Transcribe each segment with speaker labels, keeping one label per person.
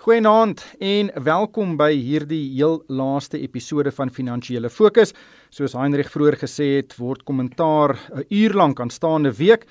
Speaker 1: Goeienaand en welkom by hierdie heel laaste episode van Finansiële Fokus. Soos Heinrich vroeër gesê het, word kommentaar 'n uur lank aanstaande week.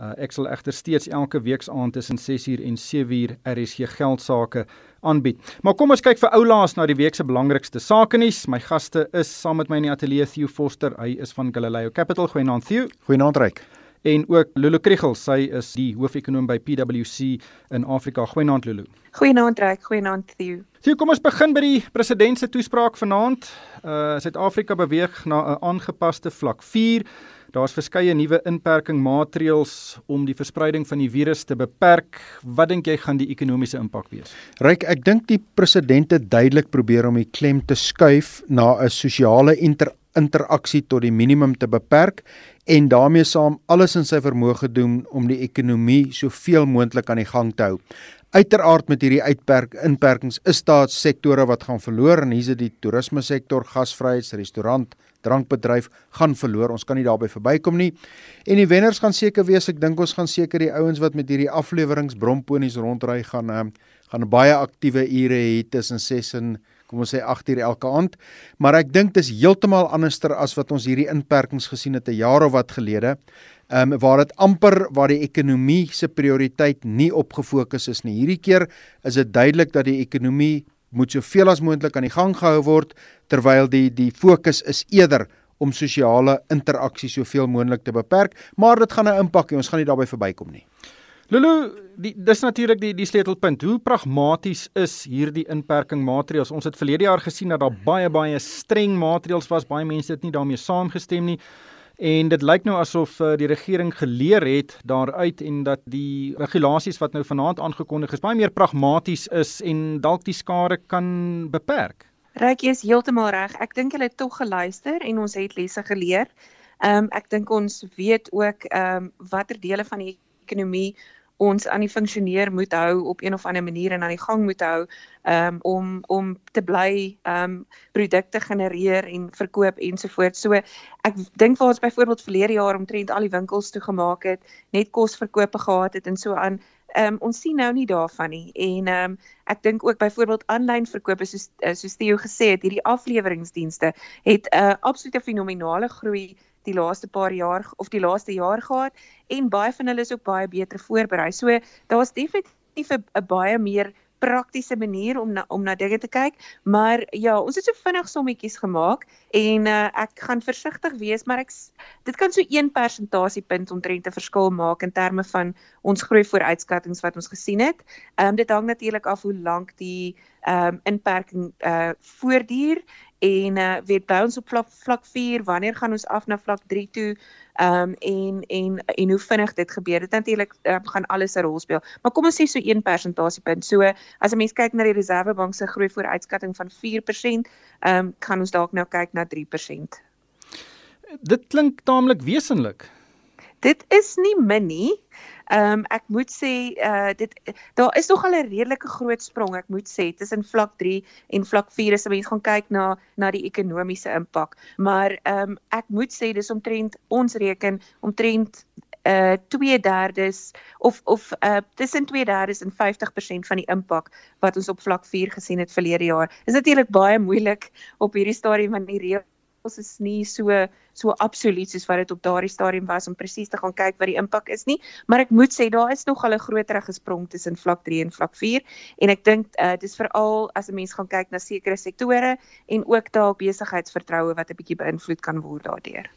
Speaker 1: Uh, ek sal egter steeds elke weeksaand tussen 6uur en 7uur RSG geldsaake aanbied. Maar kom ons kyk vir oulaas na die week se belangrikste sake nuus. My gaste is saam met my in die ateljee Theo Forster. Hy is van Galileo Capital. Goeienaand Theo.
Speaker 2: Goeienaand Ryk
Speaker 1: en ook Lulu Kriel, sy is die hoofekonoom by PwC in Afrika. Goeienaand Lulu.
Speaker 3: Goeienaand Ryk, goeienaand Theo.
Speaker 1: Theo, kom ons begin by die president se toespraak vanaand. Uh Suid-Afrika beweeg na 'n aangepaste vlak 4. Daar's verskeie nuwe inperkingmaatreëls om die verspreiding van die virus te beperk. Wat dink jy gaan die ekonomiese impak wees?
Speaker 2: Ryk, ek dink die president het duidelik probeer om die klem te skuif na 'n sosiale inter interaksie tot die minimum te beperk en daarmee saam alles in sy vermoë gedoen om die ekonomie soveel moontlik aan die gang te hou. Uiteraard met hierdie uitperk inperkings is daar sektore wat gaan verloor en hier's die toerisme sektor, gasvryheids, restaurant, drankbedryf gaan verloor. Ons kan nie daarby verbykom nie. En die wenners gaan seker wees, ek dink ons gaan seker die ouens wat met hierdie afleweringe bromponies rondry gaan uh, gaan baie aktiewe ure hê tussen 6 en kom ons sê 8 uur elke aand. Maar ek dink dis heeltemal anderster as wat ons hierdie inperkings gesien het 'n jaar of wat gelede. Ehm um, waar dit amper waar die ekonomie se prioriteit nie op gefokus is nie. Hierdie keer is dit duidelik dat die ekonomie moet soveel as moontlik aan die gang gehou word terwyl die die fokus is eerder om sosiale interaksie soveel moontlik te beperk, maar dit gaan 'n impak hê. Ons gaan nie daarbey verbykom nie.
Speaker 1: Lulu, die dis natuurlik die die sleutelpunt. Hoe pragmaties is hierdie inperking maatreëls? Ons het verlede jaar gesien dat daar baie baie streng maatreëls was. Baie mense het nie daarmee saamgestem nie. En dit lyk nou asof uh, die regering geleer het daaruit en dat die regulasies wat nou vanaand aangekondig is baie meer pragmaties is en dalk die skade kan beperk.
Speaker 3: Ryk is heeltemal reg. Ek dink hulle het tog geluister en ons het lesse geleer. Ehm um, ek dink ons weet ook ehm um, watter dele van die ekonomie ons aan die funksioneer moet hou op een of ander manier en aan die gang moet hou um, om om te bly um produkte genereer en verkoop ensovoorts. So ek dink vir ons byvoorbeeld verlede jaar omtrent al die winkels toegemaak het, net kosverkope gehad het en so aan. Um ons sien nou nie daarvan nie en um ek dink ook byvoorbeeld aanlyn verkope soos soos Theo gesê het, hierdie afleweringsdienste het 'n uh, absolute fenominale groei die laaste paar jaar of die laaste jaar gehad en baie van hulle is ook baie beter voorberei. So daar's definitief 'n baie meer praktiese manier om na, om na dinge te kyk, maar ja, ons het so vinnig sommetjies gemaak en uh, ek gaan versigtig wees, maar ek dit kan so 1 persentasiepunt omtrent 'n verskil maak in terme van ons groei vooruitskattinge wat ons gesien het. Ehm um, dit hang natuurlik af hoe lank die ehm um, inperking uh voortduur en uh weet by ons op vlak vlak 4 wanneer gaan ons af na vlak 3 toe? Um en en en hoe vinnig dit gebeur. Dit natuurlik uh, gaan alles 'n rol speel. Maar kom ons sê so 1 persentasiepunt. So as 'n mens kyk na die reservebank se groei vooruitskatting van 4% um kan ons dalk nou kyk na 3%
Speaker 1: dit klink taamlik wesenlik
Speaker 3: dit is nie min nie Ehm um, ek moet sê uh dit daar is nog al 'n redelike groot sprong ek moet sê tussen vlak 3 en vlak 4 as 'n mens gaan kyk na na die ekonomiese impak. Maar ehm um, ek moet sê dis omtrent ons reken omtrent uh 2/3 of of uh tussen 2/3 en 50% van die impak wat ons op vlak 4 gesien het verlede jaar. Is natuurlik baie moeilik op hierdie stadium van die reël is nie so so absoluut soos wat dit op daardie stadium was om presies te gaan kyk wat die impak is nie, maar ek moet sê daar is nog al 'n groter gesprong tussen vlak 3 en vlak 4 en ek dink uh, dis veral as 'n mens gaan kyk na sekere sektore en ook dalk besigheidsvertroue wat 'n bietjie beïnvloed kan word daardeur.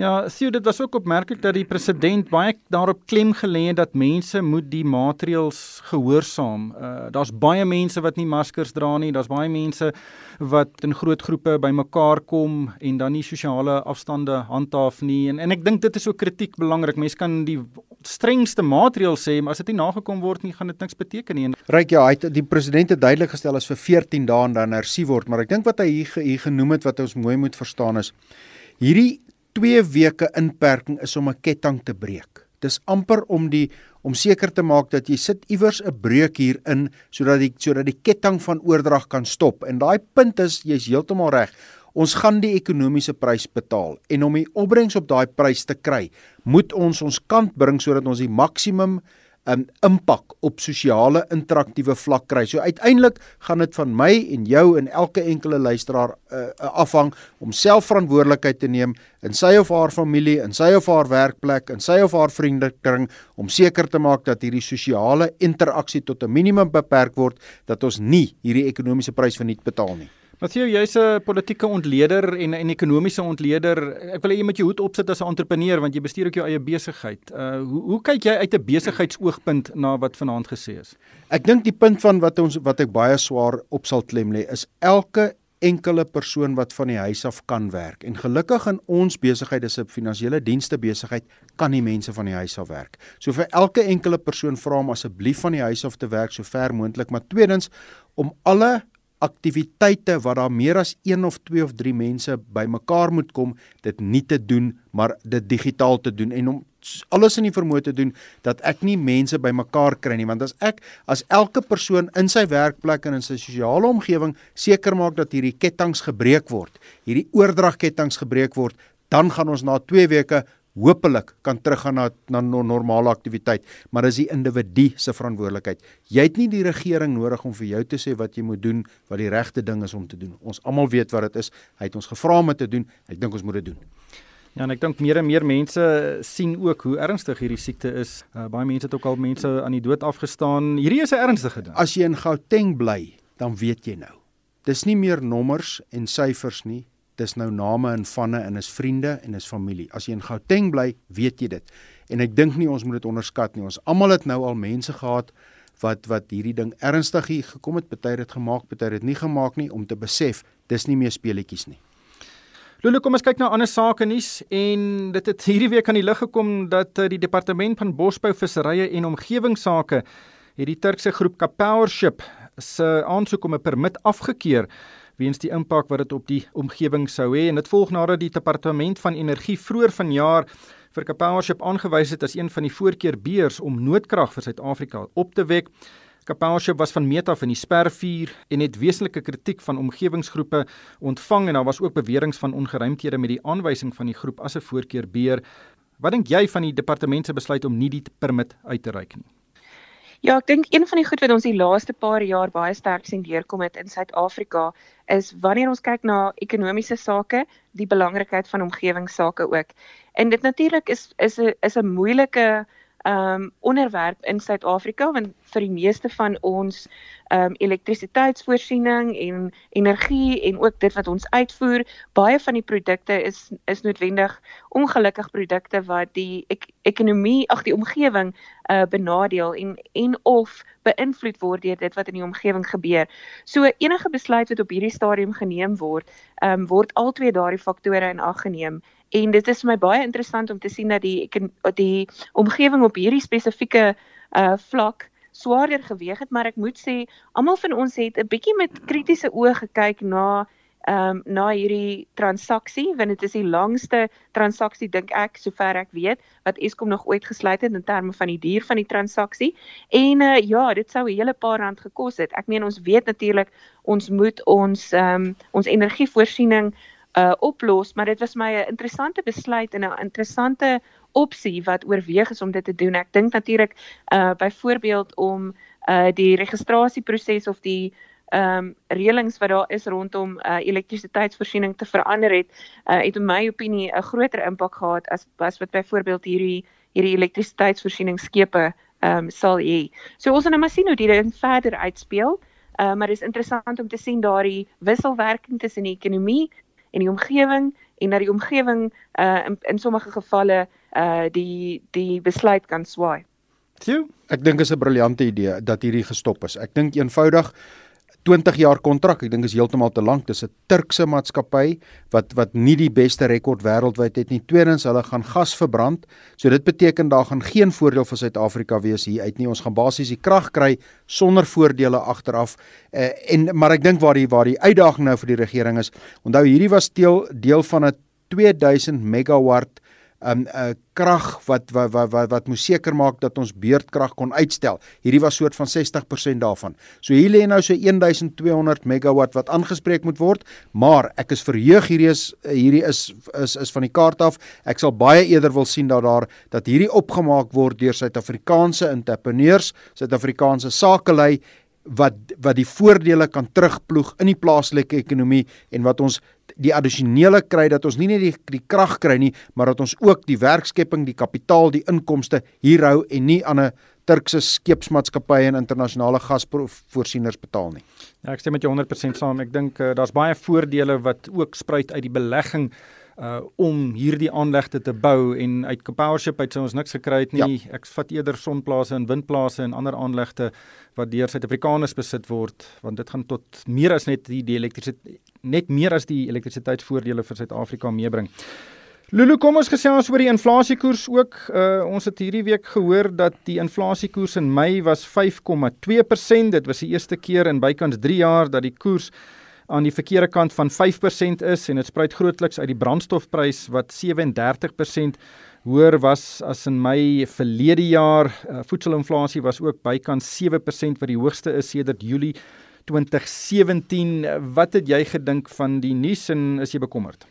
Speaker 1: Ja, sien dit was ook opmerklik dat die president baie daarop klem gelê het dat mense moet die maatreëls gehoorsaam. Uh daar's baie mense wat nie maskers dra nie, daar's baie mense wat in groot groepe bymekaar kom en dan nie sosiale afstande handhaaf nie. En en ek dink dit is ook kritiek belangrik. Mense kan die strengste maatreëls sê, maar as dit nie nagekom word nie, gaan dit niks beteken nie.
Speaker 2: Ryk ja, hy het die president het duidelik gestel as vir 14 dae dan hersien word, maar ek dink wat hy hier genoem het wat ons mooi moet verstaan is hierdie 2 weke inperking is om 'n ketting te breek. Dis amper om die om seker te maak dat jy sit iewers 'n breuk hier in sodat die sodat die ketting van oordrag kan stop. En daai punt is jy's heeltemal reg. Ons gaan die ekonomiese prys betaal en om die opbrengs op daai prys te kry, moet ons ons kant bring sodat ons die maksimum um, impak op sosiale interaktiewe vlak kry. So uiteindelik gaan dit van my en jou en elke enkele luisteraar uh, afhang om selfverantwoordelikheid te neem in sy of haar familie, in sy of haar werkplek, in sy of haar vriendekring om seker te maak dat hierdie sosiale interaksie tot 'n minimum beperk word dat ons nie hierdie ekonomiese prys verniet betaal nie.
Speaker 1: Mattheu, jy's 'n politieke ontleder en 'n ekonomiese ontleder. Ek wil hê jy moet jou hoed opsit as 'n entrepreneur want jy bestuur ook jou eie besigheid. Uh hoe hoe kyk jy uit 'n besigheidsoogpunt na wat vanaand gesê is?
Speaker 2: Ek dink die punt van wat ons wat ek baie swaar op sal klem lê is elke enkele persoon wat van die huis af kan werk. En gelukkig in ons besigheid is 'n finansiële dienste besigheid kan die mense van die huis af werk. So vir elke enkele persoon vra hom asseblief van die huis af te werk so ver moontlik, maar tweedens om alle aktiwiteite wat daar meer as 1 of 2 of 3 mense bymekaar moet kom, dit nie te doen, maar dit digitaal te doen en om alles in die vermoë te doen dat ek nie mense bymekaar kry nie, want as ek as elke persoon in sy werkplek en in sy sosiale omgewing seker maak dat hierdie ketTINGS gebreek word, hierdie oordragketTINGS gebreek word, dan gaan ons na 2 weke hopelik kan teruggaan na na normale aktiwiteit, maar dis die individu se verantwoordelikheid. Jy het nie die regering nodig om vir jou te sê wat jy moet doen, wat die regte ding is om te doen. Ons almal weet wat dit is. Hy het ons gevra om dit te doen. Ek dink ons moet dit doen.
Speaker 1: Ja, en ek dink meer en meer mense sien ook hoe ernstig hierdie siekte is. Uh, baie mense het ook al mense aan die dood afgestaan. Hierdie is 'n ernstige ding.
Speaker 2: As jy in Gauteng bly, dan weet jy nou. Dis nie meer nommers en syfers nie dis nou name en vanne en is vriende en is familie. As jy in Gauteng bly, weet jy dit. En ek dink nie ons moet dit onderskat nie. Ons almal het nou al mense gehad wat wat hierdie ding ernstig hier gekom het, party het dit gemaak, party het dit nie gemaak nie om te besef dis nie meer speletjies nie.
Speaker 1: Lulu, kom ons kyk na ander sake nuus en dit het hierdie week aan die lig gekom dat eh, die departement van bosbou, visserye en omgewingsake het die Turkse groep Kapowership se aansoek om 'n permit afgekeur weens die impak wat dit op die omgewing sou hê en dit volg nadat die departement van energie vroeër vanjaar vir Kapowership aangewys het as een van die voorkeurbeers om noodkrag vir Suid-Afrika op te wek. Kapowership was van meet af in die spervuur en het wesenlike kritiek van omgewingsgroepe ontvang en daar was ook beweringe van ongeruimthede met die aanwysing van die groep as 'n voorkeurbeer. Wat dink jy van die departement se besluit om nie die permit uit te reik nie?
Speaker 3: Ja, ek dink een van die goed wat ons die laaste paar jaar baie sterk sien deurkom het in Suid-Afrika is wanneer ons kyk na ekonomiese sake, die belangrikheid van omgewingsake ook. En dit natuurlik is is 'n is 'n moeilike um onderwerp in Suid-Afrika want vir die meeste van ons um elektrisiteitsvoorsiening en energie en ook dit wat ons uitvoer, baie van die produkte is is noodwendig ongelukkig produkte wat die ek, ekonomie, ag die omgewing uh benadeel en en of beïnvloed word deur dit wat in die omgewing gebeur. So enige besluit wat op hierdie stadium geneem word, um word al twee daardie faktore in ag geneem en dit is vir my baie interessant om te sien dat die die omgewing op hierdie spesifieke uh vlak swaarder geweeg het maar ek moet sê almal van ons het 'n bietjie met kritiese oë gekyk na ehm um, na hierdie transaksie want dit is die langste transaksie dink ek sover ek weet wat Eskom nog ooit gesluit het in terme van die duur van die transaksie. En uh, ja dit sou 'n hele paar rand gekos het. Ek meen ons weet natuurlik ons moet ons ehm um, ons energievoorsiening uh oplos, maar dit was my 'n interessante besluit en 'n interessante opsie wat oorweeg is om dit te doen. Ek dink natuurlik uh byvoorbeeld om uh die registrasieproses of die ehm um, reëlings wat daar is rondom uh elektrisiteitsvoorsiening te verander het, uh het in my opinie 'n groter impak gehad as as wat byvoorbeeld hierdie hierdie elektrisiteitsvoorsieningsskepe ehm um, sal hê. So ons gaan nou maar sien hoe dit verder uitspeel. Uh maar dit is interessant om te sien daardie wisselwerking tussen die ekonomie en die omgewing en dat die omgewing uh in, in sommige gevalle uh die die besluit kan swaai.
Speaker 2: Tjoe, ek dink is 'n briljante idee dat hierdie gestop is. Ek dink eenvoudig 20 jaar kontrak, ek dink is heeltemal te lank. Dis 'n Turkse maatskappy wat wat nie die beste rekord wêreldwyd het nie. Tweedens, hulle gaan gas verbrand. So dit beteken daar gaan geen voordeel vir Suid-Afrika wees hier uit nie. Ons gaan basies die krag kry sonder voordele agteraf. Uh, en maar ek dink waar die waar die uitdaging nou vir die regering is. Onthou hierdie was deel deel van 'n 2000 megawatt um, 'n uh, krag wat wat wat wat, wat moes seker maak dat ons beurtkrag kon uitstel. Hierdie was soort van 60% daarvan. So hier lê nou so 1200 megawatt wat aangespreek moet word, maar ek is verheug hierdie is hierdie is is is van die kaart af. Ek sal baie eerder wil sien dat daar dat hierdie opgemaak word deur Suid-Afrikaanse entrepreneurs, Suid-Afrikaanse sakelei wat wat die voordele kan terugploeg in die plaaslike ekonomie en wat ons die addisionele kry dat ons nie net die die krag kry nie, maar dat ons ook die werkskepping, die kapitaal, die inkomste hier hou en nie aan 'n Turkse skeepsmaatskappye en internasionale gasvoorsieners betaal nie.
Speaker 1: Ja, ek stem met jou 100% saam. Ek dink uh, daar's baie voordele wat ook spruit uit die belegging uh om hierdie aanlegte te bou en uit Powership uit sou ons niks gekry het nie. Ja. Ek vat eerder sonplase en windplase en ander aanlegte wat deur Suid-Afrikaners besit word want dit gaan tot meer as net die, die elektrisiteit net meer as die elektrisiteitsvoordele vir Suid-Afrika meebring. Lulu, kom ons gesels oor die inflasiekoers ook. Uh ons het hierdie week gehoor dat die inflasiekoers in Mei was 5,2%. Dit was die eerste keer in bykans 3 jaar dat die koers aan die verkeerde kant van 5% is en dit spruit grootliks uit die brandstofprys wat 37% hoër was as in Mei verlede jaar. Uh, voedselinflasie was ook bykans 7% wat die hoogste is sedert Julie 2017. Wat het jy gedink van die nuus en is jy bekommerd?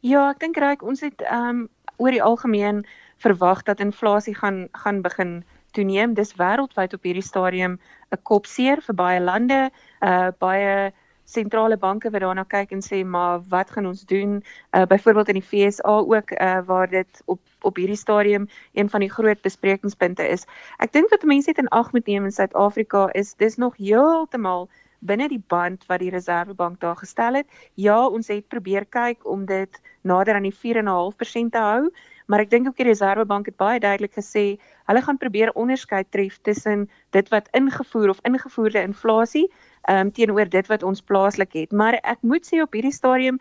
Speaker 3: Ja, ek dink reg ons het ehm um, oor die algemeen verwag dat inflasie gaan gaan begin toeneem. Dis wêreldwyd op hierdie stadium 'n kopseer vir baie lande, uh baie sentrale banke wat daarna kyk en sê maar wat gaan ons doen? Uh byvoorbeeld in die FSA ook uh waar dit op op hierdie stadium een van die groot besprekingspunte is. Ek dink wat mense net in ag moet neem in Suid-Afrika is dis nog heeltemal binne die band wat die Reserwebank daar gestel het. Ja, ons het probeer kyk om dit nader aan die 4.5% te hou, maar ek dink ook die Reserwebank het baie duidelik gesê hulle gaan probeer onderskeid tref tussen dit wat ingevoer of ingevoerde inflasie um, teenoor dit wat ons plaaslik het. Maar ek moet sê op hierdie stadium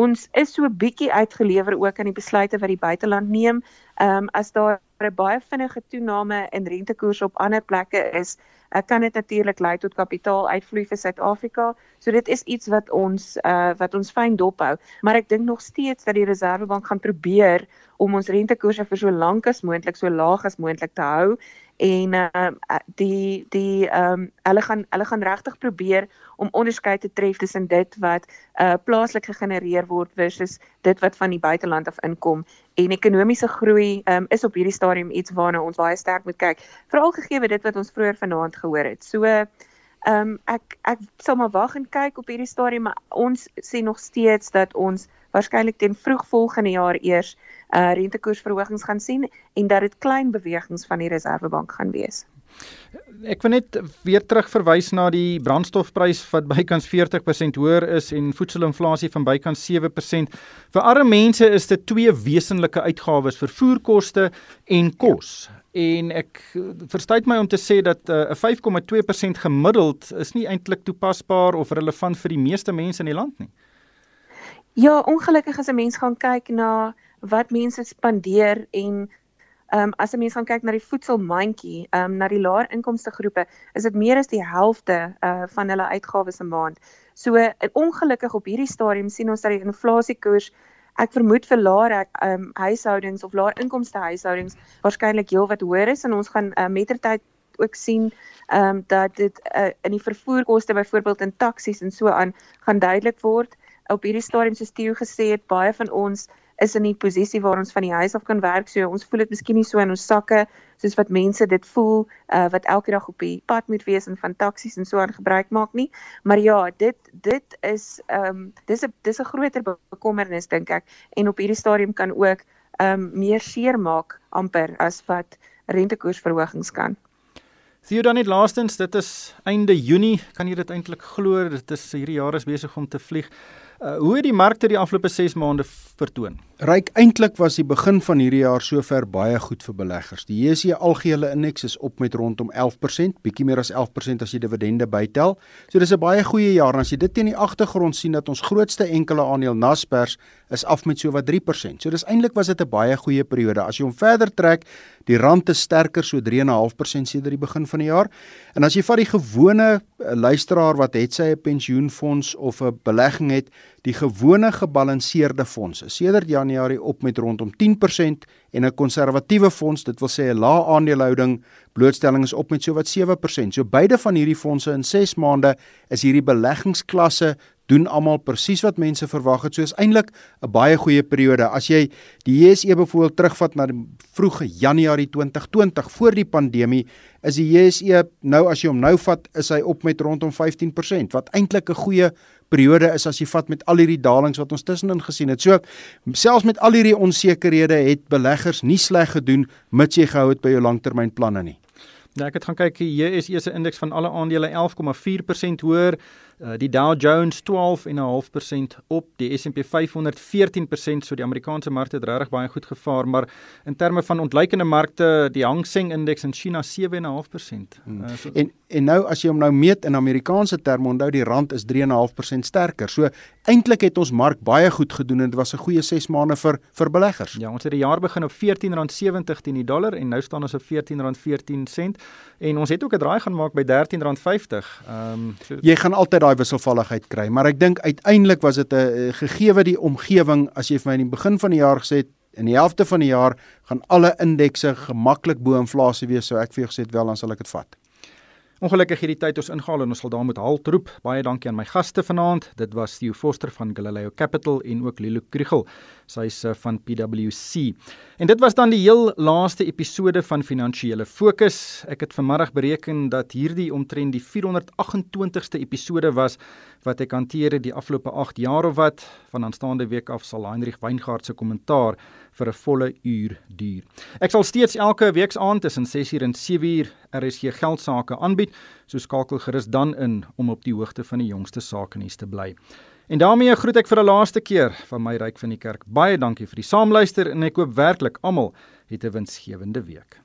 Speaker 3: ons is so bietjie uitgelewer ook aan die besluite wat die buiteland neem. Ehm um, as daar 'n baie vinnige toename in rentekoerse op ander plekke is, uh, kan dit natuurlik lei tot kapitaaluitvloei vir Suid-Afrika. So dit is iets wat ons uh wat ons fyn dop hou. Maar ek dink nog steeds dat die Reserwebank gaan probeer om ons rentekoerse vir so lank as moontlik so laag as moontlik te hou en uh, die die ehm um, hulle gaan hulle gaan regtig probeer om onderskeid te tref tussen dit wat uh plaaslik gegenereer word versus dit wat van die buiteland af inkom. En ekonomiese groei ehm um, is op hierdie stadium iets waarna ons baie sterk moet kyk veral gegee dit wat ons vroeër vanaand gehoor het. So ehm um, ek ek sal maar wag en kyk op hierdie stadium maar ons sê nog steeds dat ons waarskynlik teen vroeg volgende jaar eers uh rentekoersverhogings gaan sien en dat dit klein bewegings van die Reserwebank gaan wees.
Speaker 1: Ek wil net weer terug verwys na die brandstofprys wat bykans 40% hoër is en voedselinflasie van bykans 7%. Vir arme mense is dit twee wesenlike uitgawes: vervoerkoste en kos. En ek verstaan my om te sê dat uh, 'n uh, 5,2% gemiddeld is nie eintlik toepasbaar of relevant vir die meeste mense in die land nie.
Speaker 3: Ja, ongelukkig as 'n mens gaan kyk na wat mense spandeer en ehm um, as 'n mens gaan kyk na die voedselmandjie, ehm um, na die laer inkomste groepe, is dit meer as die helfte uh van hulle uitgawes 'n maand. So ongelukkig op hierdie stadium sien ons dat die inflasiekoers ek vermoed vir laer ehm um, huishoudings of laer inkomste huishoudings waarskynlik heelwat hoër is en ons gaan uh, mettertyd ook sien ehm um, dat dit uh, in die vervoerkoste byvoorbeeld in taksies en so aan gaan duidelik word op hierdie stadium soos Theo gesê het, baie van ons is in die posisie waar ons van die huis af kan werk. So ons voel dit miskien nie so in ons sakke soos wat mense dit voel uh, wat elke dag op die pad moet wees en van taksies en so aan gebruik maak nie. Maar ja, dit dit is ehm um, dis 'n dis 'n groter bekommernis dink ek en op hierdie stadium kan ook ehm um, meer seer maak amper as wat rentekoersverhogings kan.
Speaker 1: Sien dan net laastens, dit is einde Junie, kan jy dit eintlik glo? Dit is hierdie jaar is besig om te vlieg. Uh, hoe het die markte die afgelope 6 maande vertoon?
Speaker 2: Ryk eintlik was die begin van hierdie jaar sover baie goed vir beleggers. Die JSE algehele indeks is op met rondom 11%, bietjie meer as 11% as jy dividende bytel. So dis 'n baie goeie jaar en as jy dit teen die agtergrond sien dat ons grootste enkele aandeel Naspers is af met so wat 3%. So dis eintlik was dit 'n baie goeie periode. As jy hom verder trek, die rand is sterker so 3.5% sedert die begin van die jaar. En as jy vat die gewone uh, luisteraar wat het sy 'n pensioenfonds of 'n belegging het, die gewone gebalanseerde fondse sedert Januarie op met rondom 10% en 'n konservatiewe fonds, dit wil sê 'n lae aandelehouding, blootstelling is op met sowat 7%. So beide van hierdie fondse in 6 maande is hierdie beleggingsklasse doen almal presies wat mense verwag het. So is eintlik 'n baie goeie periode. As jy die JSE byvoorbeeld terugvat na die vroeë Januarie 2020 voor die pandemie, is die JSE nou as jy hom nou vat, is hy op met rondom 15% wat eintlik 'n goeie periode is as jy vat met al hierdie dalings wat ons tussenin gesien het. So selfs met al hierdie onsekerhede het beleggers nie sleg gedoen mits jy gehou het by jou langtermynplanne nie.
Speaker 1: Ja, ek het gaan kyk hier is eers 'n indeks van alle aandele 11,4% hoër. Uh, die Dow Jones 12,5% op, die S&P 500 14%, so die Amerikaanse markte het regtig baie goed gevaar, maar in terme van ontleikende markte, die Hang Seng indeks in China 7,5%.
Speaker 2: Hmm. Uh, so en en nou as jy hom nou meet in Amerikaanse terme, onthou die rand is 3,5% sterker. So eintlik het ons mark baie goed gedoen en dit was 'n goeie 6 maande vir vir beleggers.
Speaker 1: Ja, ons het die jaar begin op R14.70 teen die dollar en nou staan ons op R14.14 sent en ons het ook 'n draai gaan maak by R13.50. Ehm um,
Speaker 2: so jy gaan altyd daai wisselvalligheid kry, maar ek dink uiteindelik was dit 'n gegeewe die omgewing as jy vir my in die begin van die jaar gesê het in die helfte van die jaar gaan alle indekse gemaklik bo inflasie wees, so ek vir jou gesê het wel dan sal ek dit vat.
Speaker 1: Ongelukkig hierdie tyd ons ingehaal en ons sal daar moet halt roep. Baie dankie aan my gaste vanaand. Dit was Theo Forster van Galileo Capital en ook Lilo Krugel. Sy's uh, van PwC. En dit was dan die heel laaste episode van Finansiële Fokus. Ek het vanmiddag bereken dat hierdie omtrent die 428ste episode was wat ek hanteer die afgelope 8 jaar of wat. Van aanstaande week af sal Heinrich Weingart se kommentaar vir 'n volle uur duur. Ek sal steeds elke week aand tussen 6uur en 7uur RSG geldsaake aanbied, so skakel gerus dan in om op die hoogte van die jongste sake nuus te bly. En daarmee groet ek vir 'n laaste keer van my ryk van die kerk. Baie dankie vir die saamluister en ek hoop werklik almal het 'n winsgewende week.